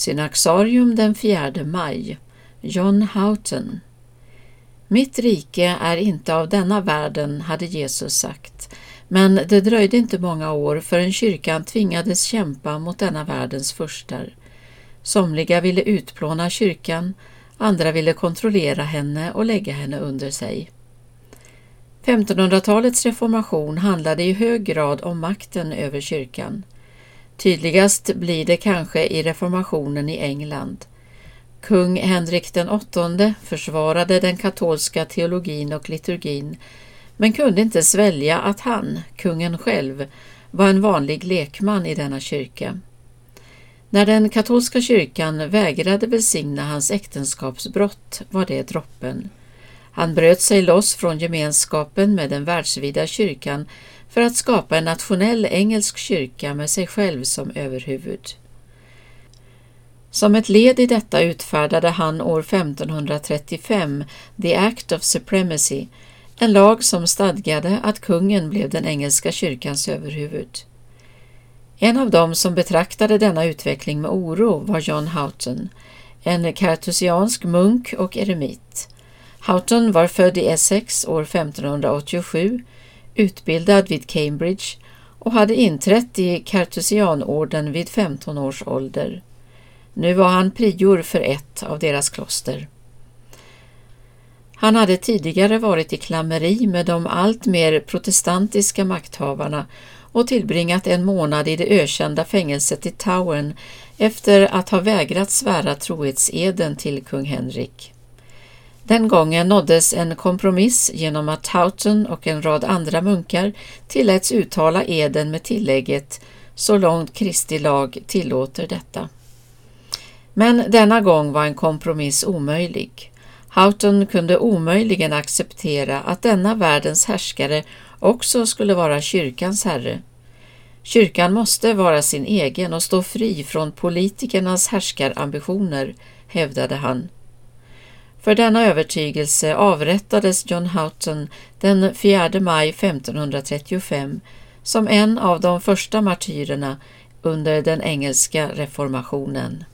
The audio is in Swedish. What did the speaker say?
Synaxarium den 4 maj John Houghton Mitt rike är inte av denna världen, hade Jesus sagt, men det dröjde inte många år förrän kyrkan tvingades kämpa mot denna världens furstar. Somliga ville utplåna kyrkan, andra ville kontrollera henne och lägga henne under sig. 1500-talets reformation handlade i hög grad om makten över kyrkan. Tydligast blir det kanske i reformationen i England. Kung Henrik den åttonde försvarade den katolska teologin och liturgin men kunde inte svälja att han, kungen själv, var en vanlig lekman i denna kyrka. När den katolska kyrkan vägrade välsigna hans äktenskapsbrott var det droppen. Han bröt sig loss från gemenskapen med den världsvida kyrkan för att skapa en nationell engelsk kyrka med sig själv som överhuvud. Som ett led i detta utfärdade han år 1535 The Act of Supremacy, en lag som stadgade att kungen blev den engelska kyrkans överhuvud. En av dem som betraktade denna utveckling med oro var John Houghton, en kartusiansk munk och eremit. Houghton var född i Essex år 1587, utbildad vid Cambridge och hade inträtt i kartusianorden vid 15 års ålder. Nu var han prior för ett av deras kloster. Han hade tidigare varit i klammeri med de alltmer protestantiska makthavarna och tillbringat en månad i det ökända fängelset i Towern efter att ha vägrat svära trohetseden till kung Henrik. Den gången nåddes en kompromiss genom att Houghton och en rad andra munkar tilläts uttala eden med tillägget ”så långt Kristi lag tillåter detta”. Men denna gång var en kompromiss omöjlig. Houghton kunde omöjligen acceptera att denna världens härskare också skulle vara kyrkans herre. Kyrkan måste vara sin egen och stå fri från politikernas härskarambitioner, hävdade han. För denna övertygelse avrättades John Houghton den 4 maj 1535 som en av de första martyrerna under den engelska reformationen.